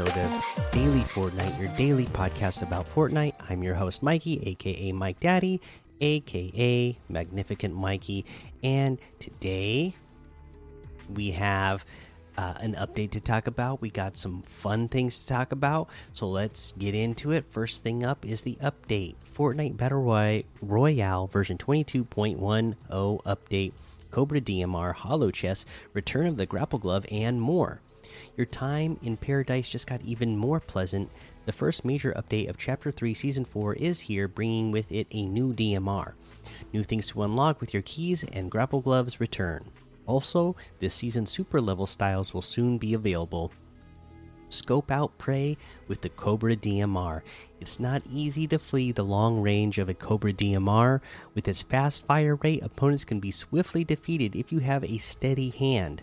episode of Daily Fortnite, your daily podcast about Fortnite. I'm your host, Mikey, aka Mike Daddy, aka Magnificent Mikey, and today we have uh, an update to talk about. We got some fun things to talk about, so let's get into it. First thing up is the update Fortnite Battle Roy Royale version 22.10 update, Cobra DMR, Holo Chest, Return of the Grapple Glove, and more. Your time in Paradise just got even more pleasant. The first major update of Chapter 3 Season 4 is here, bringing with it a new DMR. New things to unlock with your keys and grapple gloves return. Also, this season's super level styles will soon be available. Scope out prey with the Cobra DMR. It's not easy to flee the long range of a Cobra DMR. With its fast fire rate, opponents can be swiftly defeated if you have a steady hand.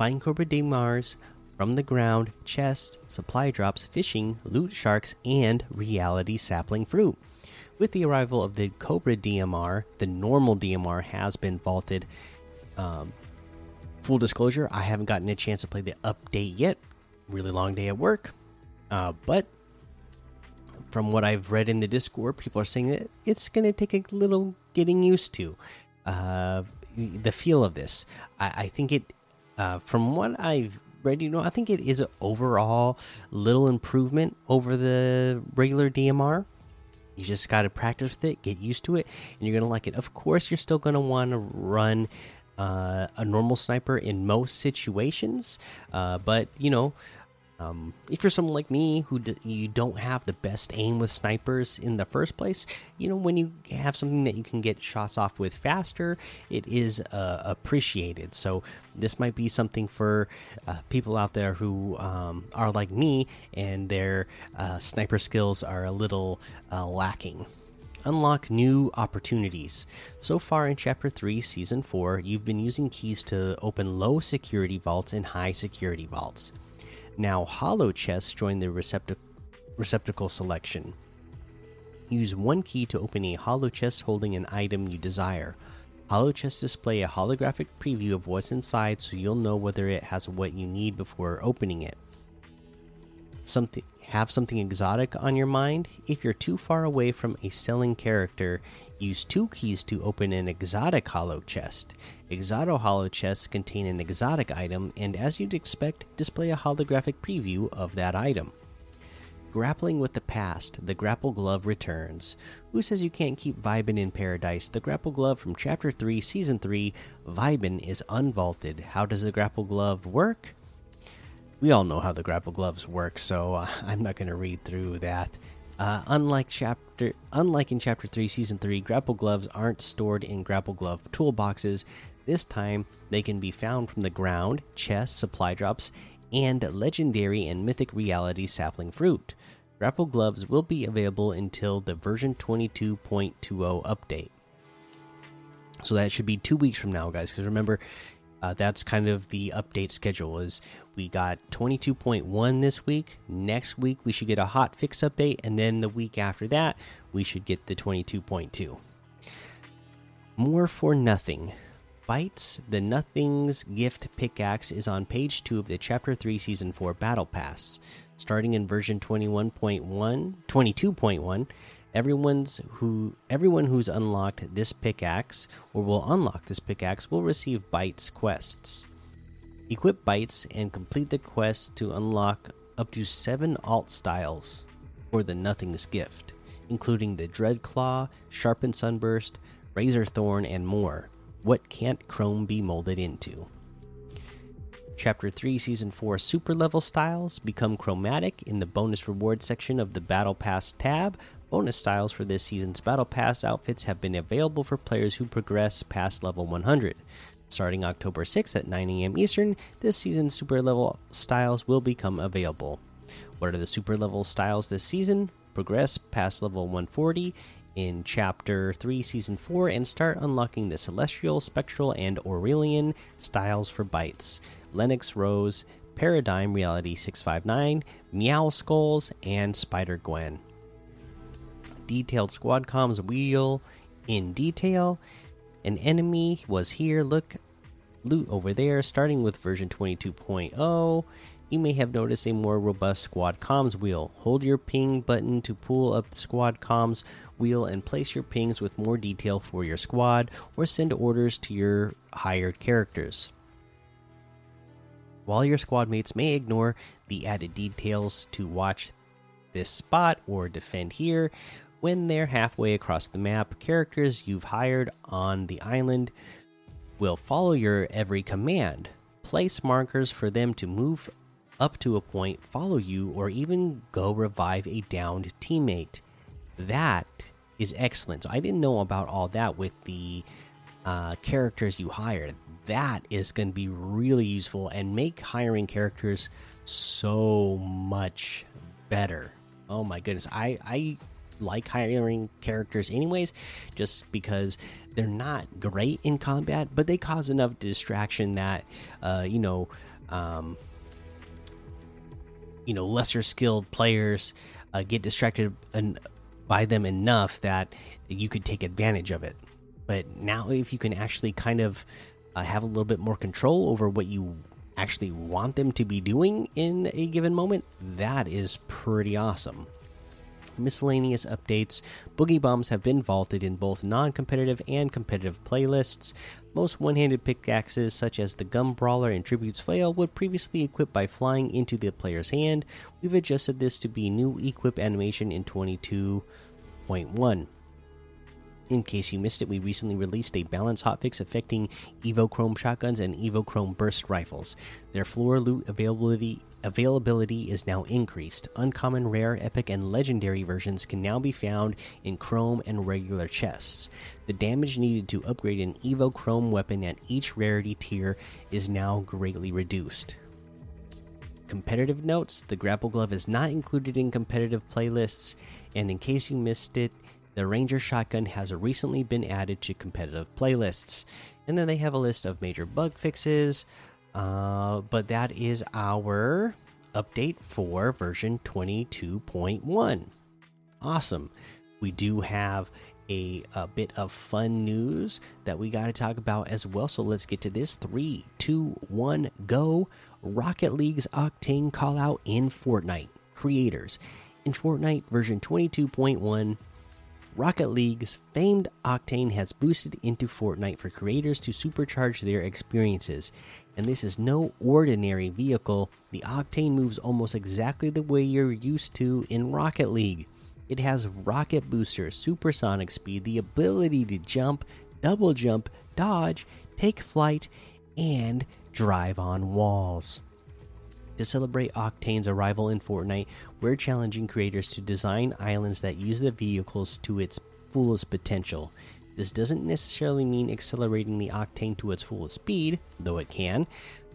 Find Cobra DMRs from the ground, chests, supply drops, fishing, loot sharks, and reality sapling fruit. With the arrival of the Cobra DMR, the normal DMR has been vaulted. Um, full disclosure, I haven't gotten a chance to play the update yet. Really long day at work. Uh, but from what I've read in the Discord, people are saying that it's going to take a little getting used to. Uh, the feel of this. I, I think it, uh, from what I've read, you know, I think it is an overall little improvement over the regular DMR. You just got to practice with it, get used to it, and you're going to like it. Of course, you're still going to want to run uh, a normal sniper in most situations. Uh, but you know, um, if you're someone like me who you don't have the best aim with snipers in the first place, you know when you have something that you can get shots off with faster, it is uh, appreciated. So this might be something for uh, people out there who um, are like me and their uh, sniper skills are a little uh, lacking unlock new opportunities. So far in Chapter 3, Season 4, you've been using keys to open low security vaults and high security vaults. Now, holo chests join the receptac receptacle selection. Use one key to open a holo chest holding an item you desire. Holo chests display a holographic preview of what's inside so you'll know whether it has what you need before opening it. Something have something exotic on your mind? If you're too far away from a selling character, use two keys to open an exotic holo chest. Exoto holo chests contain an exotic item and, as you'd expect, display a holographic preview of that item. Grappling with the past, the grapple glove returns. Who says you can't keep vibin in paradise? The grapple glove from Chapter 3, Season 3, Vibin is unvaulted. How does the grapple glove work? We all know how the grapple gloves work, so uh, I'm not going to read through that. Uh, unlike chapter, unlike in chapter three, season three, grapple gloves aren't stored in grapple glove toolboxes. This time, they can be found from the ground, chests, supply drops, and legendary and mythic reality sapling fruit. Grapple gloves will be available until the version 22.20 update. So that should be two weeks from now, guys. Because remember, uh, that's kind of the update schedule is we got 22.1 this week. Next week we should get a hot fix update. And then the week after that we should get the 22.2 more for nothing. Bytes the nothing's gift pickaxe is on page 2 of the chapter 3 season 4 battle pass starting in version 21.1 22.1 Everyone's who everyone who's unlocked this pickaxe or will unlock this pickaxe will receive Bytes quests. Equip Bytes and complete the quest to unlock up to 7 alt styles for the Nothing's gift, including the Dread Claw, Sharpened Sunburst, Razor Thorn and more. What can't Chrome be molded into? Chapter 3 Season 4 Super Level Styles become chromatic in the bonus reward section of the Battle Pass tab Bonus styles for this season's Battle Pass outfits have been available for players who progress past level 100. Starting October 6th at 9 a.m. Eastern, this season's super level styles will become available. What are the super level styles this season? Progress past level 140 in Chapter 3, Season 4, and start unlocking the Celestial, Spectral, and Aurelian styles for Bytes. Lennox Rose, Paradigm Reality 659, Meow Skulls, and Spider Gwen detailed squad comms wheel in detail. An enemy was here. Look loot over there. Starting with version 22.0, you may have noticed a more robust squad comms wheel. Hold your ping button to pull up the squad comms wheel and place your pings with more detail for your squad or send orders to your hired characters. While your squad mates may ignore the added details to watch this spot or defend here, when they're halfway across the map, characters you've hired on the island will follow your every command. Place markers for them to move up to a point, follow you, or even go revive a downed teammate. That is excellent. So I didn't know about all that with the uh, characters you hired. That is going to be really useful and make hiring characters so much better. Oh my goodness, I I like hiring characters anyways, just because they're not great in combat, but they cause enough distraction that uh, you know. Um, you know, lesser skilled players uh, get distracted and by them enough that you could take advantage of it. But now, if you can actually kind of uh, have a little bit more control over what you actually want them to be doing in a given moment, that is pretty awesome miscellaneous updates, boogie bombs have been vaulted in both non competitive and competitive playlists. Most one handed pickaxes, such as the Gum Brawler and Tribute's Flail, would previously equip by flying into the player's hand. We've adjusted this to be new equip animation in 22.1. In case you missed it, we recently released a balance hotfix affecting Evo Chrome shotguns and Evo Chrome burst rifles. Their floor loot availability availability is now increased. Uncommon, rare, epic, and legendary versions can now be found in chrome and regular chests. The damage needed to upgrade an Evo Chrome weapon at each rarity tier is now greatly reduced. Competitive notes the grapple glove is not included in competitive playlists, and in case you missed it, the Ranger shotgun has recently been added to competitive playlists. And then they have a list of major bug fixes. Uh, but that is our update for version 22.1. Awesome. We do have a, a bit of fun news that we got to talk about as well. So let's get to this. Three, two, one, go. Rocket League's Octane call out in Fortnite. Creators. In Fortnite version 22.1, Rocket League's famed Octane has boosted into Fortnite for creators to supercharge their experiences. And this is no ordinary vehicle. The Octane moves almost exactly the way you're used to in Rocket League. It has rocket booster, supersonic speed, the ability to jump, double jump, dodge, take flight, and drive on walls. To celebrate Octane's arrival in Fortnite, we're challenging creators to design islands that use the vehicles to its fullest potential. This doesn't necessarily mean accelerating the Octane to its fullest speed, though it can,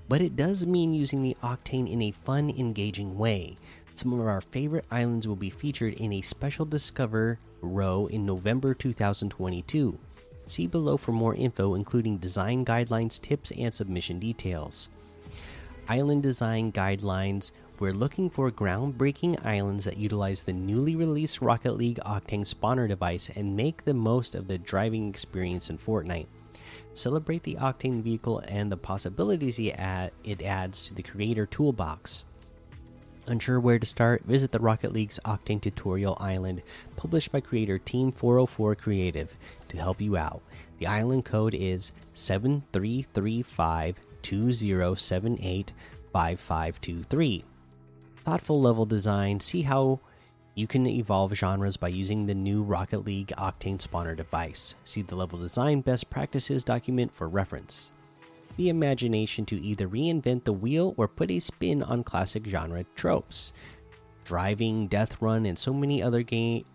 but it does mean using the Octane in a fun, engaging way. Some of our favorite islands will be featured in a special Discover row in November 2022. See below for more info, including design guidelines, tips, and submission details island design guidelines, we're looking for groundbreaking islands that utilize the newly released Rocket League Octane spawner device and make the most of the driving experience in Fortnite. Celebrate the Octane vehicle and the possibilities it adds to the creator toolbox. Unsure where to start? Visit the Rocket League's Octane Tutorial Island, published by creator Team 404 Creative, to help you out. The island code is 7335 20785523. Thoughtful level design. See how you can evolve genres by using the new Rocket League Octane Spawner device. See the level design best practices document for reference. The imagination to either reinvent the wheel or put a spin on classic genre tropes. Driving, Death Run, and so many other game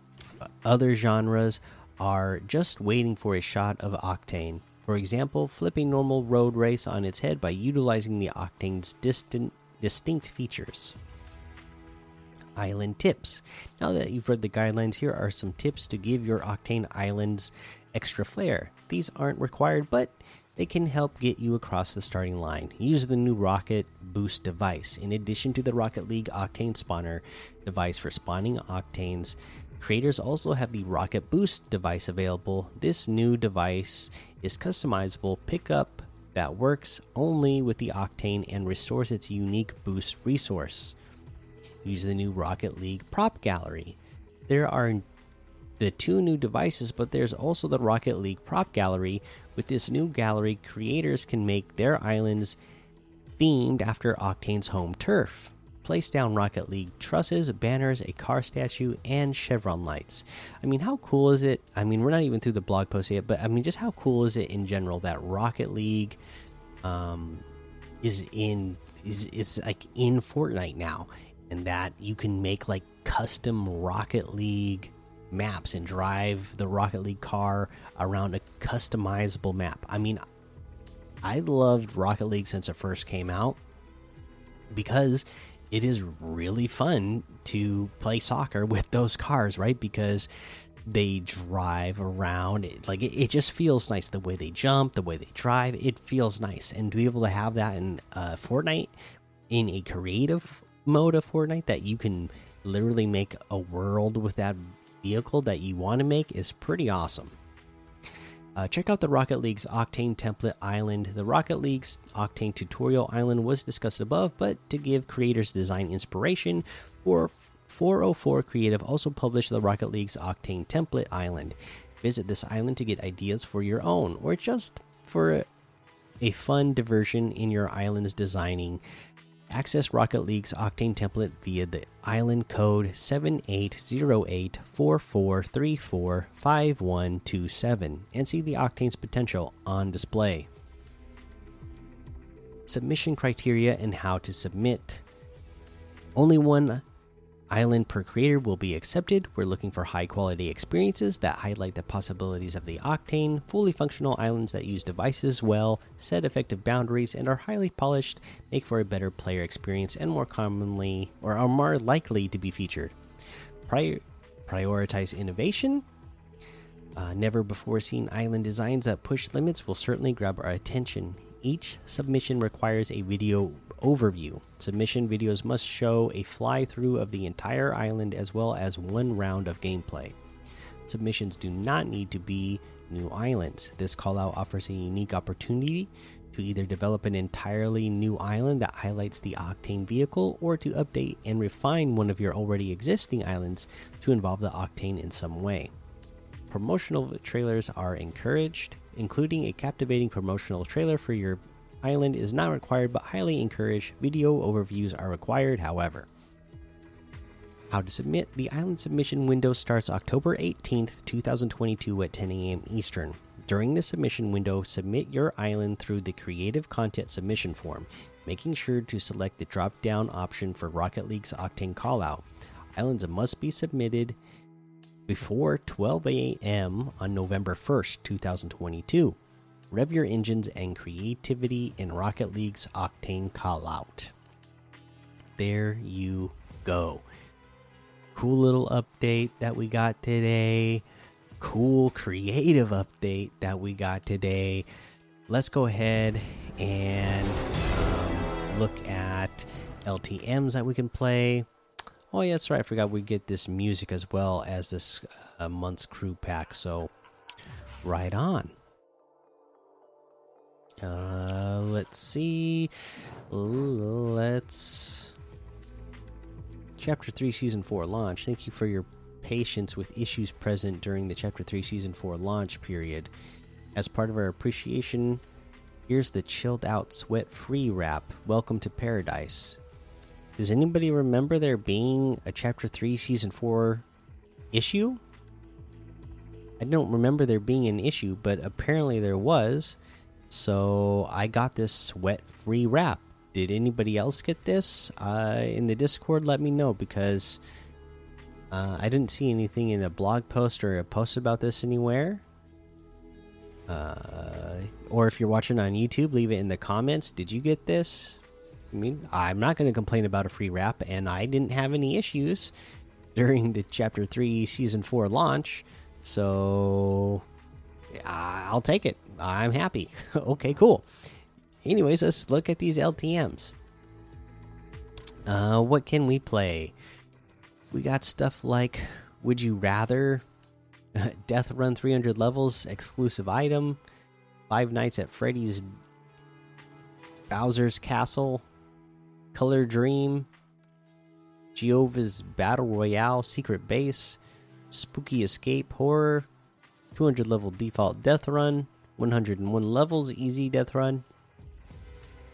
other genres are just waiting for a shot of Octane. For example, flipping normal road race on its head by utilizing the Octane's distant, distinct features. Island tips. Now that you've read the guidelines, here are some tips to give your Octane Islands extra flair. These aren't required, but they can help get you across the starting line. Use the new Rocket Boost device. In addition to the Rocket League Octane Spawner device for spawning Octanes, Creators also have the Rocket Boost device available. This new device is customizable. pickup that works only with the Octane and restores its unique boost resource. Use the new Rocket League prop gallery. There are the two new devices, but there's also the Rocket League prop gallery. With this new gallery, creators can make their islands themed after Octane's home turf. Place down Rocket League trusses, banners, a car statue, and chevron lights. I mean, how cool is it? I mean, we're not even through the blog post yet, but I mean, just how cool is it in general that Rocket League um, is in is it's like in Fortnite now, and that you can make like custom Rocket League maps and drive the Rocket League car around a customizable map. I mean, I loved Rocket League since it first came out because it is really fun to play soccer with those cars, right? Because they drive around. It, like it, it, just feels nice the way they jump the way they drive. It feels nice. And to be able to have that in uh, fortnite in a creative mode of fortnite that you can literally make a world with that vehicle that you want to make is pretty awesome uh, check out the Rocket League's Octane Template Island. The Rocket League's Octane Tutorial Island was discussed above, but to give creators design inspiration for 404 Creative also published the Rocket League's Octane Template Island. Visit this island to get ideas for your own, or just for a fun diversion in your island's designing. Access Rocket League's Octane template via the island code 780844345127 and see the Octane's potential on display. Submission criteria and how to submit. Only one island per creator will be accepted. We're looking for high quality experiences that highlight the possibilities of the Octane, fully functional islands that use devices well, set effective boundaries, and are highly polished, make for a better player experience, and more commonly or are more likely to be featured. Prior prioritize innovation. Uh, never before seen island designs that push limits will certainly grab our attention. Each submission requires a video overview. Submission videos must show a fly through of the entire island as well as one round of gameplay. Submissions do not need to be new islands. This callout offers a unique opportunity to either develop an entirely new island that highlights the Octane vehicle or to update and refine one of your already existing islands to involve the Octane in some way. Promotional trailers are encouraged, including a captivating promotional trailer for your island is not required but highly encouraged. Video overviews are required, however. How to submit The island submission window starts October 18th, 2022 at 10 a.m. Eastern. During the submission window, submit your island through the Creative Content Submission form, making sure to select the drop down option for Rocket League's Octane Callout. Islands must be submitted before 12 a.m. on November 1st, 2022. Rev your engines and creativity in Rocket League's Octane Callout. There you go. Cool little update that we got today. Cool creative update that we got today. Let's go ahead and um, look at LTMs that we can play. Oh, yeah, that's right. I forgot we get this music as well as this uh, month's crew pack. So, right on. Uh, let's see. Let's. Chapter 3, Season 4 launch. Thank you for your patience with issues present during the Chapter 3, Season 4 launch period. As part of our appreciation, here's the chilled out sweat free wrap. Welcome to paradise. Does anybody remember there being a Chapter 3, Season 4 issue? I don't remember there being an issue, but apparently there was. So I got this sweat free wrap. Did anybody else get this? Uh, in the Discord, let me know because uh, I didn't see anything in a blog post or a post about this anywhere. Uh, or if you're watching on YouTube, leave it in the comments. Did you get this? I mean, I'm not going to complain about a free wrap, and I didn't have any issues during the Chapter 3 Season 4 launch. So I'll take it. I'm happy. okay, cool. Anyways, let's look at these LTMs. Uh, what can we play? We got stuff like Would You Rather, Death Run 300 levels, exclusive item, Five Nights at Freddy's Bowser's Castle, Color Dream, Jehovah's Battle Royale Secret Base, Spooky Escape Horror, 200 level default death run, 101 levels easy death run,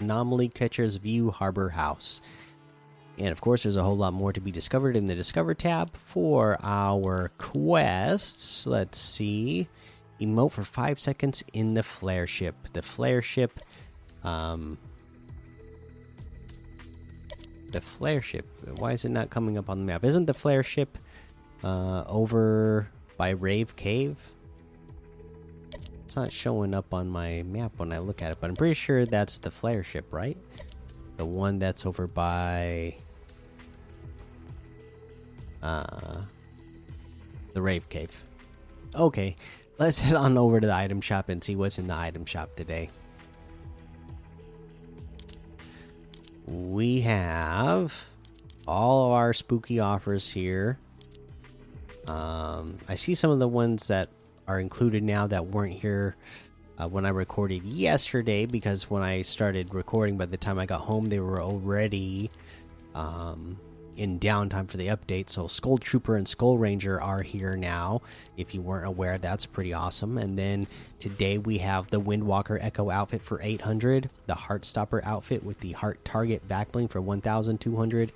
Anomaly Catcher's View Harbor House. And of course, there's a whole lot more to be discovered in the Discover tab for our quests. Let's see. Emote for five seconds in the flare ship. The flare ship. Um, the flare ship. Why is it not coming up on the map? Isn't the flare ship uh, over by Rave Cave? It's not showing up on my map when I look at it, but I'm pretty sure that's the flare ship, right? The one that's over by uh, the Rave Cave. Okay, let's head on over to the item shop and see what's in the item shop today. We have all of our spooky offers here. Um, I see some of the ones that are included now that weren't here uh, when I recorded yesterday because when I started recording, by the time I got home, they were already um, in downtime for the update. So Skull Trooper and Skull Ranger are here now. If you weren't aware, that's pretty awesome. And then today we have the Windwalker Echo outfit for 800, the Heartstopper outfit with the Heart Target backbling for 1200,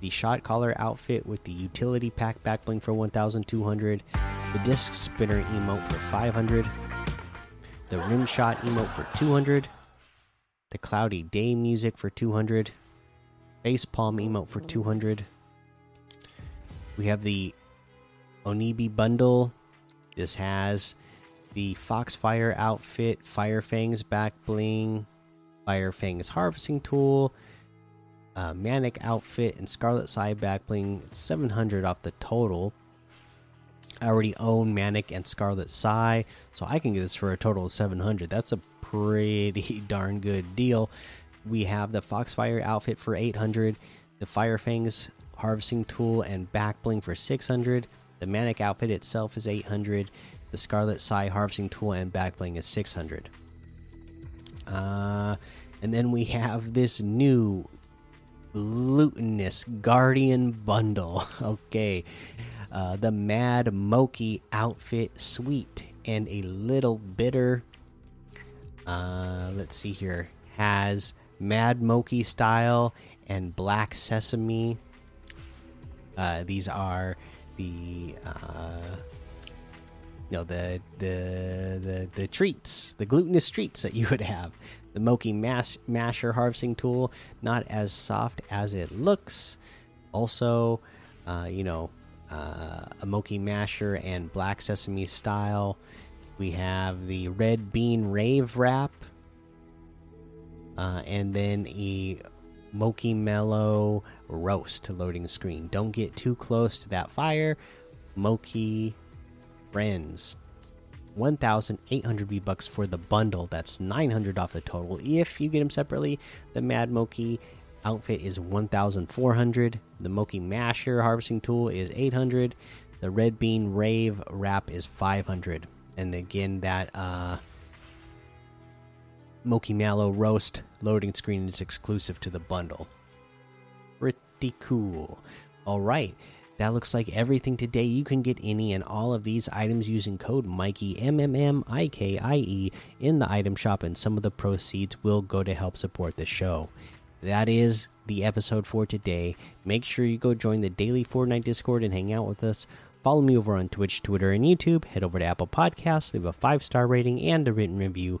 the Shot Collar outfit with the Utility Pack backbling for 1200, the Disc Spinner emote for 500, the Rim Shot emote for 200, the Cloudy Day music for 200 Face Palm emote for 200. We have the Onibi bundle. This has the Foxfire outfit, Fire Fangs back bling, Fire Fangs harvesting tool, uh, Manic outfit, and Scarlet Sai back bling. 700 off the total. I already own Manic and Scarlet Sai, so I can get this for a total of 700. That's a pretty darn good deal we have the Foxfire outfit for 800, the Firefangs harvesting tool and backbling for 600. The Manic outfit itself is 800. The Scarlet Sai harvesting tool and backbling is 600. Uh, and then we have this new glutinous Guardian bundle. okay. Uh, the Mad Moki outfit, sweet and a little bitter. Uh, let's see here. Has Mad Moki style, and Black Sesame. Uh, these are the uh, you know the the the the treats, the glutinous treats that you would have. The Moki mash, Masher harvesting tool, not as soft as it looks. Also, uh, you know, uh, a Moki Masher and Black Sesame style. We have the Red Bean Rave Wrap uh, and then a Moki Mellow roast loading screen. Don't get too close to that fire. Moki friends. 1,800 V bucks for the bundle. That's 900 off the total. If you get them separately, the Mad Moki outfit is 1,400. The Moki Masher harvesting tool is 800. The Red Bean Rave wrap is 500. And again, that uh, Moki Mallow roast loading screen is exclusive to the bundle. Pretty cool. All right. That looks like everything today. You can get any and all of these items using code Mikey M M M I K I E in the item shop, and some of the proceeds will go to help support the show. That is the episode for today. Make sure you go join the daily Fortnite Discord and hang out with us. Follow me over on Twitch, Twitter, and YouTube. Head over to Apple Podcasts, leave a five star rating and a written review